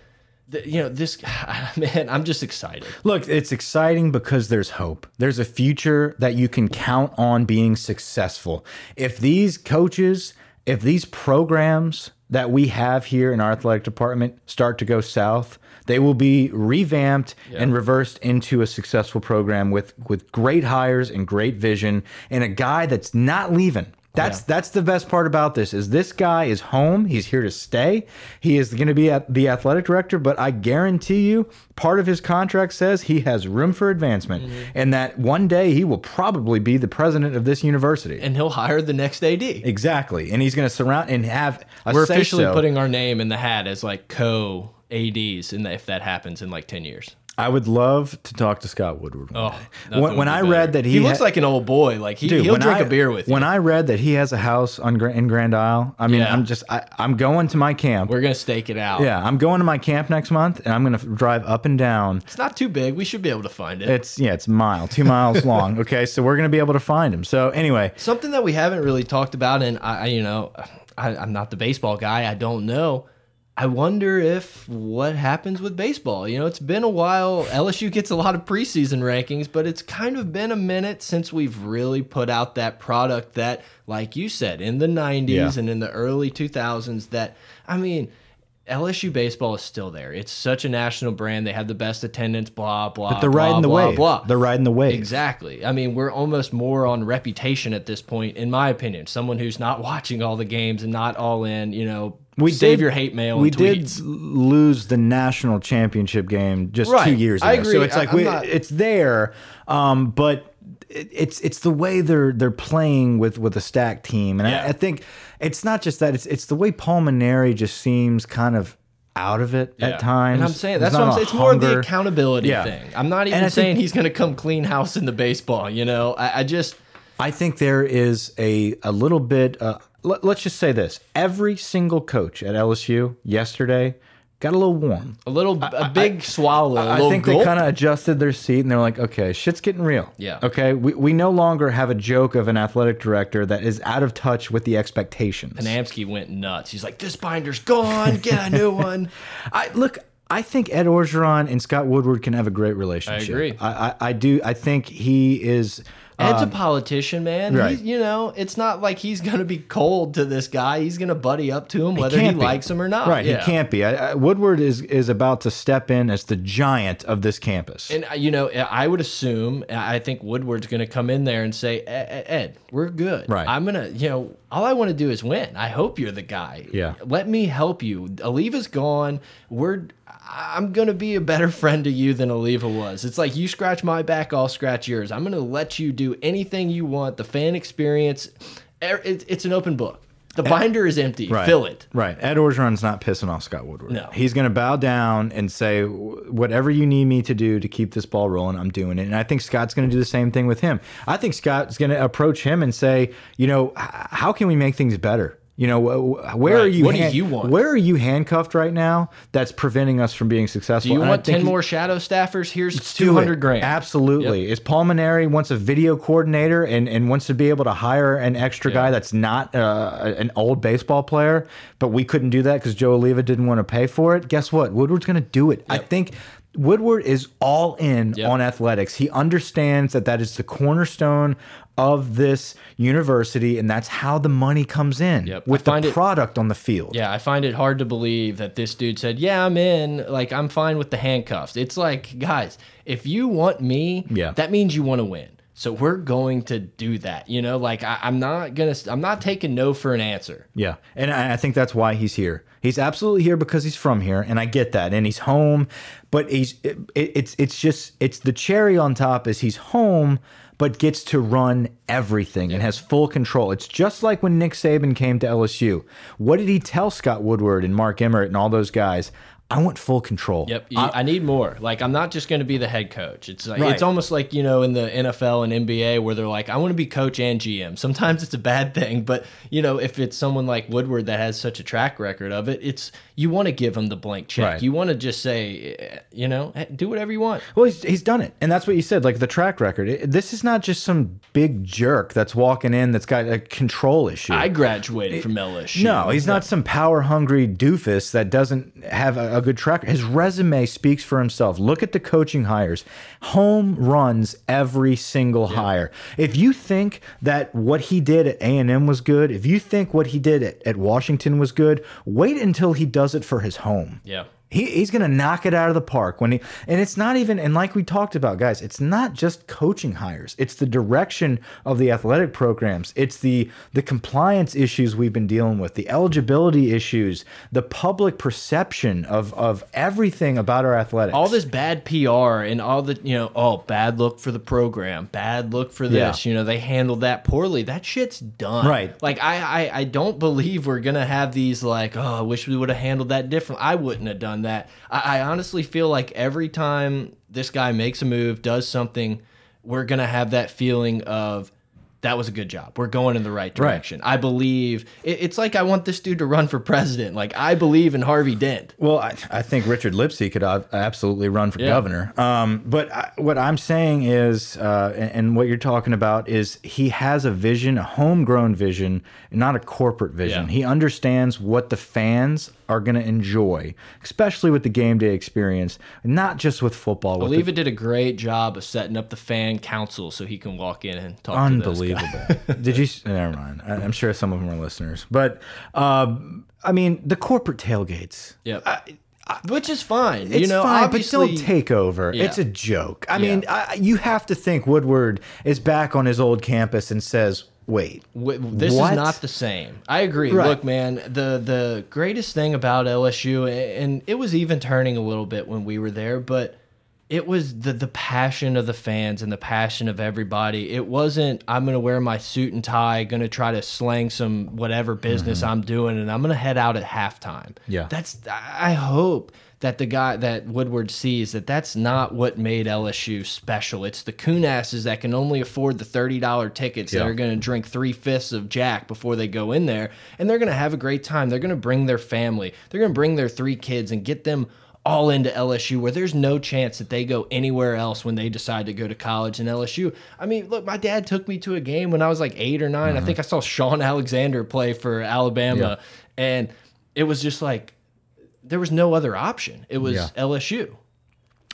the, you know, this man, I'm just excited. Look, it's exciting because there's hope. There's a future that you can count on being successful. If these coaches, if these programs that we have here in our athletic department start to go south, they will be revamped and reversed into a successful program with with great hires and great vision and a guy that's not leaving. That's that's the best part about this is this guy is home. He's here to stay. He is going to be at the athletic director, but I guarantee you, part of his contract says he has room for advancement, mm-hmm. and that one day he will probably be the president of this university. And he'll hire the next AD. exactly, and he's going to surround and have. We're officially so. putting our name in the hat as like co ADs, and if that happens in like ten years. I would love to talk to Scott Woodward. one Oh, day. when, when I better. read that he, he looks like an old boy, like he, Dude, he'll drink I- a beer with you. When I read that he has a house on in Grand Isle, I mean, Yeah. I'm just I, I'm going to my camp. We're gonna stake it out. yeah, I'm going to my camp next month, and I'm going to drive up and down. it's not too big. We should be able to find it. It's yeah, it's a mile, two miles long. Okay, so we're going to be able to find him. So anyway, Something that we haven't really talked about, and I, I- you know, I, I'm not the baseball guy. I don't know. I wonder if what happens with baseball. You know, it's been a while. LSU gets a lot of preseason rankings, but it's kind of been a minute since we've really put out that product that, like you said, in the 90s Yeah. and in the early 2000s, that, I mean, LSU baseball is still there. It's such a national brand. They have the best attendance, blah, blah. but they're blah, riding the blah, wave. Blah. They're riding the wave. Exactly. I mean, we're almost more on reputation at this point, in my opinion. Someone who's not watching all the games and not all in, you know, We save did- your hate mail We and did lose the national championship game just two years ago. I agree. So it's I- like we, not- it's there, um, but it, it's it's the way they're they're playing with with a stacked team, and Yeah. I, I think it's not just that. It's it's the way Paul Mainieri just seems kind of out of it Yeah. at times. And I'm saying that's what I'm saying. It's more of the accountability Yeah. thing. I'm not even I think- saying he's going to come clean house in the baseball. You know, I, I just I think there is a a little bit. Uh, let, let's just say this: every single coach at LSU yesterday got a little warm. a little a big swallow. a I think gulp. they kind of adjusted their seat and they're like, okay, shit's getting real. Yeah. Okay. We, we no longer have a joke of an athletic director that is out of touch with the expectations. Panamsky went nuts. He's like, "This binder's gone. Get a new one." I look. I think Ed Orgeron and Scott Woodward can have a great relationship. I agree. I, I, I do. I think he is. Ed's a politician, man. Um, right. He's, you know, it's not like he's going to be cold to this guy. He's going to buddy up to him whether he, can't likes him or not. Right. Yeah. He can't be. I, I, Woodward is is about to step in as the giant of this campus. And uh, you know, I would assume I think Woodward's going to come in there and say, "E- E- "Ed, we're good. Right. I'm gonna, you know, all I want to do is win. I hope you're the guy. Yeah. Let me help you. Alleva's gone. We're." I'm gonna be a better friend to you than Alleva was. It's like you scratch my back, I'll scratch yours. I'm gonna let you do anything you want. The fan experience, er- it's an open book. The binder is empty. Right. Fill it. Right. Ed Orgeron's not pissing off Scott Woodward. No. He's going to bow down and say, whatever you need me to do to keep this ball rolling, I'm doing it. And I think Scott's going to do the same thing with him. I think Scott's going to approach him and say, you know, how can we make things better? You know, wh- wh- where Right. are you? What do you want? Where are you handcuffed right now? That's preventing us from being successful. Do you And want ten more shadow staffers? Here's two hundred grand. Absolutely. Is Paul Mainieri wants a video coordinator and, and wants to be able to hire an extra guy that's not uh, an old baseball player, but we couldn't do that because Joe Alleva didn't want to pay for it. Guess what? Woodward's going to do it. I think Woodward is all in Yep. on athletics. He understands that that is the cornerstone of this university, and that's how the money comes in Yep. With the find it- product on the field. Yeah, I find it hard to believe that this dude said, "Yeah, I'm in. Like, I'm fine with the handcuffs." It's like, guys, if you want me, Yeah. that means you want to win. So we're going to do that. You know, like I, I'm not gonna, I'm not taking no for an answer. Yeah, and I I think that's why he's here. He's absolutely here because he's from here, and I get that, and he's home. But he's it, it's it's just it's the cherry on top is he's home, but gets to run everything and has full control. It's just like when Nick Saban came to LSU. What did he tell Scott Woodward and Mark Emmert and all those guys? I want full control. Yep, you- I, need more. Like I'm not just going to be the head coach. It's like Right. it's almost like you know in the NFL and NBA where they're like, I want to be coach and GM. Sometimes it's a bad thing, but you know if it's someone like Woodward that has such a track record of it, it's you want to give him the blank check. Right. You want to just say, eh, you know, do whatever you want. Well, he's, he's done it. And that's what you said, like the track record. It- this is not just some big jerk that's walking in that's got a control issue. I graduated from LSU. No, he's not some power hungry doofus that doesn't have a, a good track. His resume speaks for himself. Look at the coaching hires, home runs every single hire. If you think that what he did at A and M was good, if you think what he did at, at Washington was good, wait until he does it for his home. Yeah. He, he's going to knock it out of the park when he and it's not even and like we talked about guys it's not just coaching hires. It's the direction of the athletic programs. It's the the compliance issues we've been dealing with the eligibility issues the public perception of of everything about our athletics. All this bad PR and all the you know oh bad look for the program bad look for this Yeah. you know they handled that poorly. That shit's done. Right. like I, I I don't believe we're gonna have these like oh I wish we would have handled that different I wouldn't have done that I, I honestly feel like every time this guy makes a move does something we're gonna have that feeling of that was a good job. We're going in the right direction. I believe it, it's like I want this dude to run for president. Like I believe in Harvey Dent. Well, I, I think Richard Lipsey could absolutely run for Yeah. governor. Um, but I, what I'm saying is, uh, and, and what you're talking about is, he has a vision, a homegrown vision, not a corporate vision. Yeah. He understands what the fans are going to enjoy, especially with the game day experience, not just with football. With the- Oliva did a great job of setting up the fan council so he can walk in and talk Unbelievable. Did you? Never mind. I, I'm sure some of them are listeners, but um, I mean, the corporate tailgates. Yep. Which is fine. It's you know, fine, but don't take over. Yeah. It's a joke. I mean, I, you have to think Woodward is back on his old campus and says, "Wait, W- this What? is not the same. I agree. Right. Look, man, the the greatest thing about LSU, and it was even turning a little bit when we were there, but it was the the passion of the fans and the passion of everybody. It wasn't I'm gonna wear my suit and tie, gonna try to slang some whatever business mm-hmm. I'm doing, and I'm gonna head out at halftime. Yeah. that's. I hope that the guy that Woodward sees that that's not what made LSU special. It's the coon asses that can only afford the thirty dollar tickets that Yeah. are going to drink three fifths of Jack before they go in there, and they're going to have a great time. They're going to bring their family. They're going to bring their three kids and get them all into LSU where there's no chance that they go anywhere else when they decide to go to college in LSU. I mean, look, my dad took me to a game when I was like 8 or 9. I mm-hmm. think I saw Shaun Alexander play for Alabama and it was just like there was no other option. It was Yeah. LSU.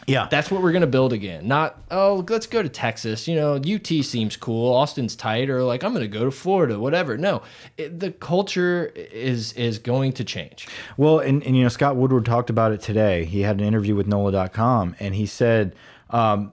yeah, That's what we're going to build again. Not, oh, let's go to Texas. You know, UT seems cool. Austin's tight. Or like, I'm going to go to Florida, whatever. No, it, the culture is is going to change. Well, and, and you know, Scott Woodward talked about it today. He had an interview with NOLA.com, and he said um,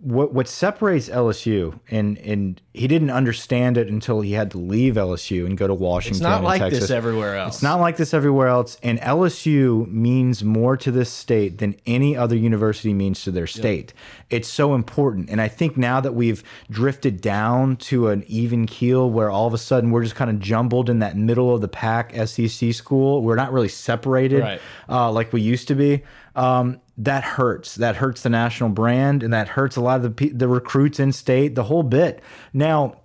what what separates LSU, and and he didn't understand it until he had to leave LSU and go to Washington. It's not like Texas. this everywhere else. It's not like this everywhere else. And LSU means more to this state than any other university means to their state. It's so important. And I think now that we've drifted down to an even keel where all of a sudden we're just kind of jumbled in that middle of the pack SEC school, we're not really separated Right. uh, like we used to be. Um, that hurts. That hurts the national brand, and that hurts a lot of the the recruits in state. The whole bit. Now,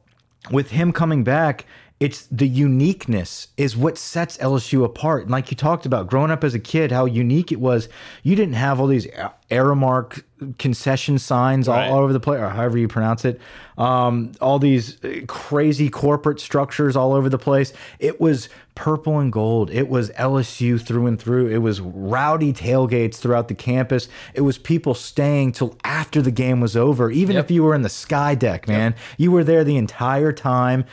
with him coming back it's the uniqueness is what sets LSU apart. And like you talked about, growing up as a kid, how unique it was. You didn't have all these Aramark concession signs Right. all, all over the place, or however you pronounce it. Um, all these uh, crazy corporate structures all over the place. It was purple and gold. It was LSU through and through. It was rowdy tailgates throughout the campus. It was people staying till after the game was over, even Yep. if you were in the sky deck, man. You were there the entire time.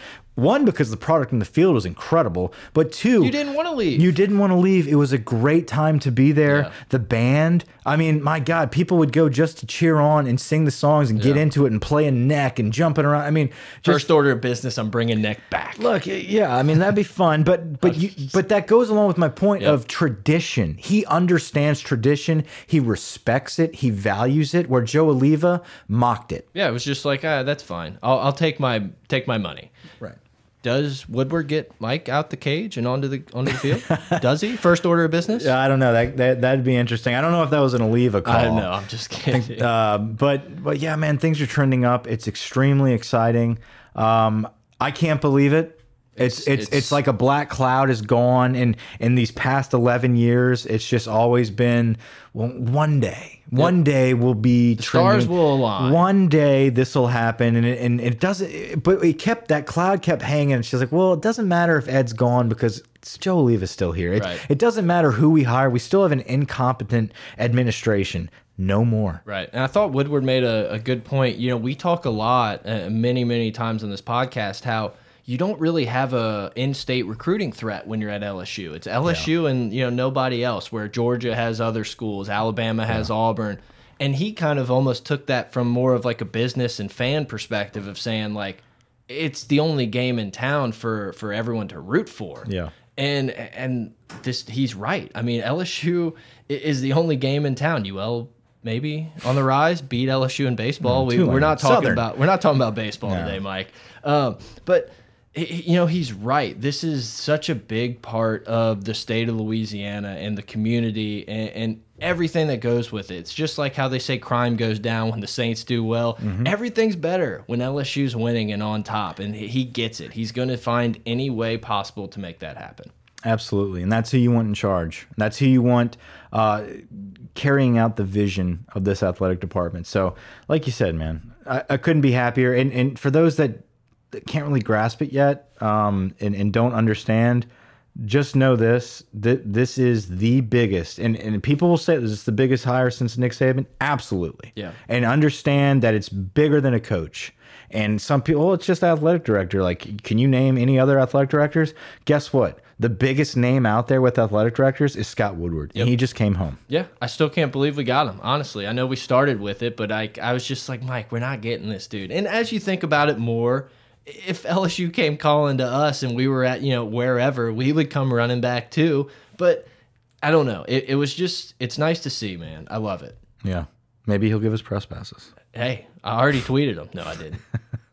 One, because the product in the field was incredible, but two, You didn't want to leave. you didn't want to leave. It was a great time to be there. Yeah. The band, I mean, my God, people would go just to cheer on and sing the songs and get into it and play a neck and jumping around. I mean, just First order of business, I'm bringing neck back. look, yeah, I mean that'd be fun, but but you but that goes along with my point Yep. of tradition. He understands tradition. He respects it. He values it. Where Joe Alleva mocked it. Yeah, it was just like, ah, that's fine. I'll, I'll take my take my money. Right. Does Woodward get Mike out the cage and onto the onto the field? Does he? First order of business? Yeah, I don't know. That, that that'd be interesting. I don't know if that was an Alleva call. I don't know. I'm just kidding. Uh, but but yeah, man, things are trending up. It's extremely exciting. Um, I can't believe it. It's, It's- it's it's it's- like a black cloud is gone, and in these past eleven years, it's just always been. Well, one day, one day will be the stars will align. One day this will happen, and it, and it doesn't. But it kept that cloud kept hanging. And she's like, well, it doesn't matter if Ed's gone because it's Joe Alleva's still here. It, Right. it doesn't matter who we hire. We still have an incompetent administration. No more. Right. And I thought Woodward made a, a good point. You know, we talk a lot, uh, many, many times on this podcast, how you don't really have a in-state recruiting threat when you're at LSU. It's LSU and, you know, nobody else, where Georgia has other schools, Alabama has Auburn. And he kind of almost took that from more of like a business and fan perspective of saying, like, it's the only game in town for for everyone to root for. Yeah. And and this he's right. I mean, LSU is the only game in town. UL maybe on the rise, beat LSU in baseball. we, we're not talking Southern. about we're not talking about baseball No. today, Mike. Um, but you know he's right. This is such a big part of the state of Louisiana and the community and, and everything that goes with it. It's just like how they say crime goes down when the Saints do well. Mm-hmm. Everything's better when LSU's winning and on top, and he, he gets it. He's going to find any way possible to make that happen. Absolutely, and that's who you want in charge. That's who you want uh, carrying out the vision of this athletic department. So, like you said, man, I, I couldn't be happier. And and for those that, that can't really grasp it yet um, and and don't understand, just know this: that this is the biggest. And and people will say this is the biggest hire since Nick Saban. Absolutely, Yeah. And understand that it's bigger than a coach. And some people, well, it's just athletic director. Like, can you name any other athletic directors? Guess what? The biggest name out there with athletic directors is Scott Woodward. And he just came home. Yeah, I still can't believe we got him. Honestly, I know we started with it, but I I was just like, Mike, we're not getting this dude. And as you think about it more, if LSU came calling to us and we were at you know wherever, we would come running back too. But I don't know. It, it was just it's nice to see, man. I love it. Yeah. Maybe he'll give us press passes. Hey, I already tweeted him. No, I didn't.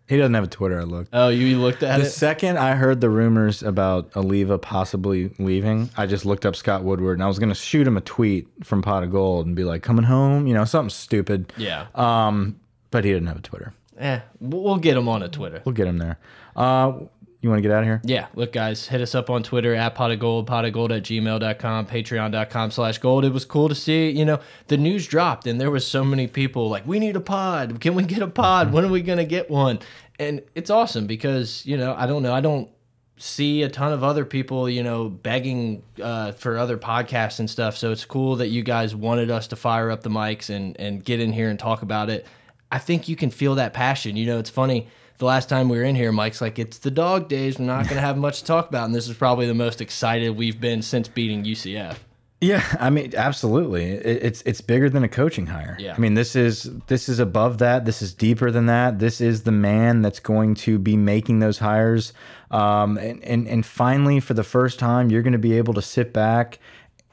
He doesn't have a Twitter. I looked. Oh, you looked at The it. second I heard the rumors about Alleva possibly leaving, I just looked up Scott Woodward and I was going to shoot him a tweet from Pot of Gold and be like, coming home, you know, something stupid. Yeah. Um, but he didn't have a Twitter. Eh, we'll get him on a Twitter. We'll get him there. Uh, you want to get out of here? Yeah, look, guys, hit us up on Twitter at pot of gold, pot of gold at gmail.com, patreon.com slash gold. It was cool to see, you know, the news dropped and there was so many people like, we need a pod. Can we get a pod? When are we going to get one? And it's awesome because, you know, I don't know. I don't see a ton of other people, you know, begging uh, for other podcasts and stuff. So it's cool that you guys wanted us to fire up the mics and, and get in here and talk about it. I think you can feel that passion. You know, it's funny. The last time we were in here, Mike's like, "It's the dog days. We're not going to have much to talk about." And this is probably the most excited we've been since beating UCF. Yeah, I mean, absolutely. It, it's it's bigger than a coaching hire. Yeah. I mean, this is this is above that. This is deeper than that. This is the man that's going to be making those hires. Um, and and and finally, for the first time, you're going to be able to sit back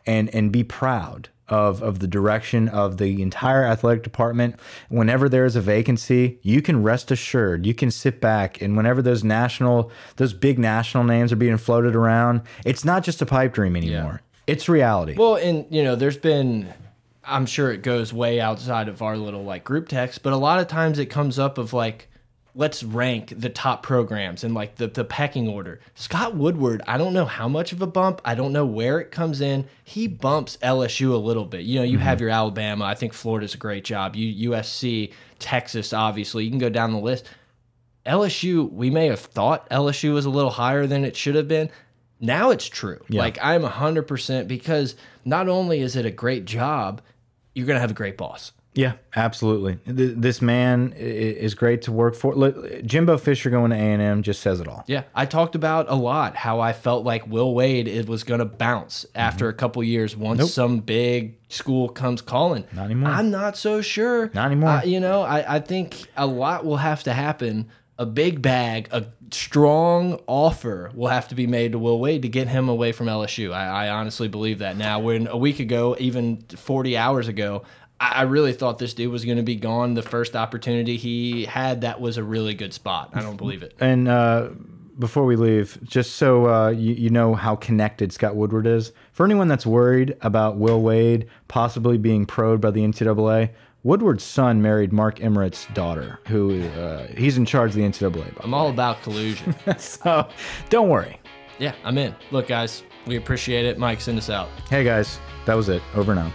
and and be proud of of the direction of the entire athletic department. Whenever there is a vacancy, you can rest assured. You can sit back and whenever those national those big national names are being floated around, it's not just a pipe dream anymore. It's reality. Well, and you know, there's been, I'm sure it goes way outside of our little like group text, but a lot of times it comes up of like, let's rank the top programs and like the, the pecking order. Scott Woodward, I don't know how much of a bump. I don't know where it comes in. He bumps LSU a little bit. You know, you have mm-hmm. your Alabama. I think Florida's a great job. You USC, Texas, obviously. You can go down the list. LSU, we may have thought LSU was a little higher than it should have been. Now it's true. Yeah. Like I'm 100% because not only is it a great job, you're going to have a great boss. Yeah, absolutely. This man is great to work for. Look, Jimbo Fisher going to A and M just says it all. Yeah, I talked about a lot how I felt like Will Wade it was going to bounce after a couple years once some big school comes calling. Not anymore. I'm not so sure. Not anymore. You know, I, I think a lot will have to happen. A big bag, a strong offer will have to be made to Will Wade to get him away from LSU. I, I honestly believe that now. When a week ago, even 40 hours ago, I, I really thought this dude was going to be gone. The first opportunity he had, that was a really good spot. I don't believe it. And uh, before we leave, just so uh, you, you know how connected Scott Woodward is, for anyone that's worried about Will Wade possibly being proed by the NCAA, Woodward's son married Mark Emmert's daughter, who uh, he's in charge of the NCAA. I'm all about collusion. so don't worry. yeah, I'm in. Look, guys, we appreciate it. Mike, send us out. Hey guys, that was it. Over now.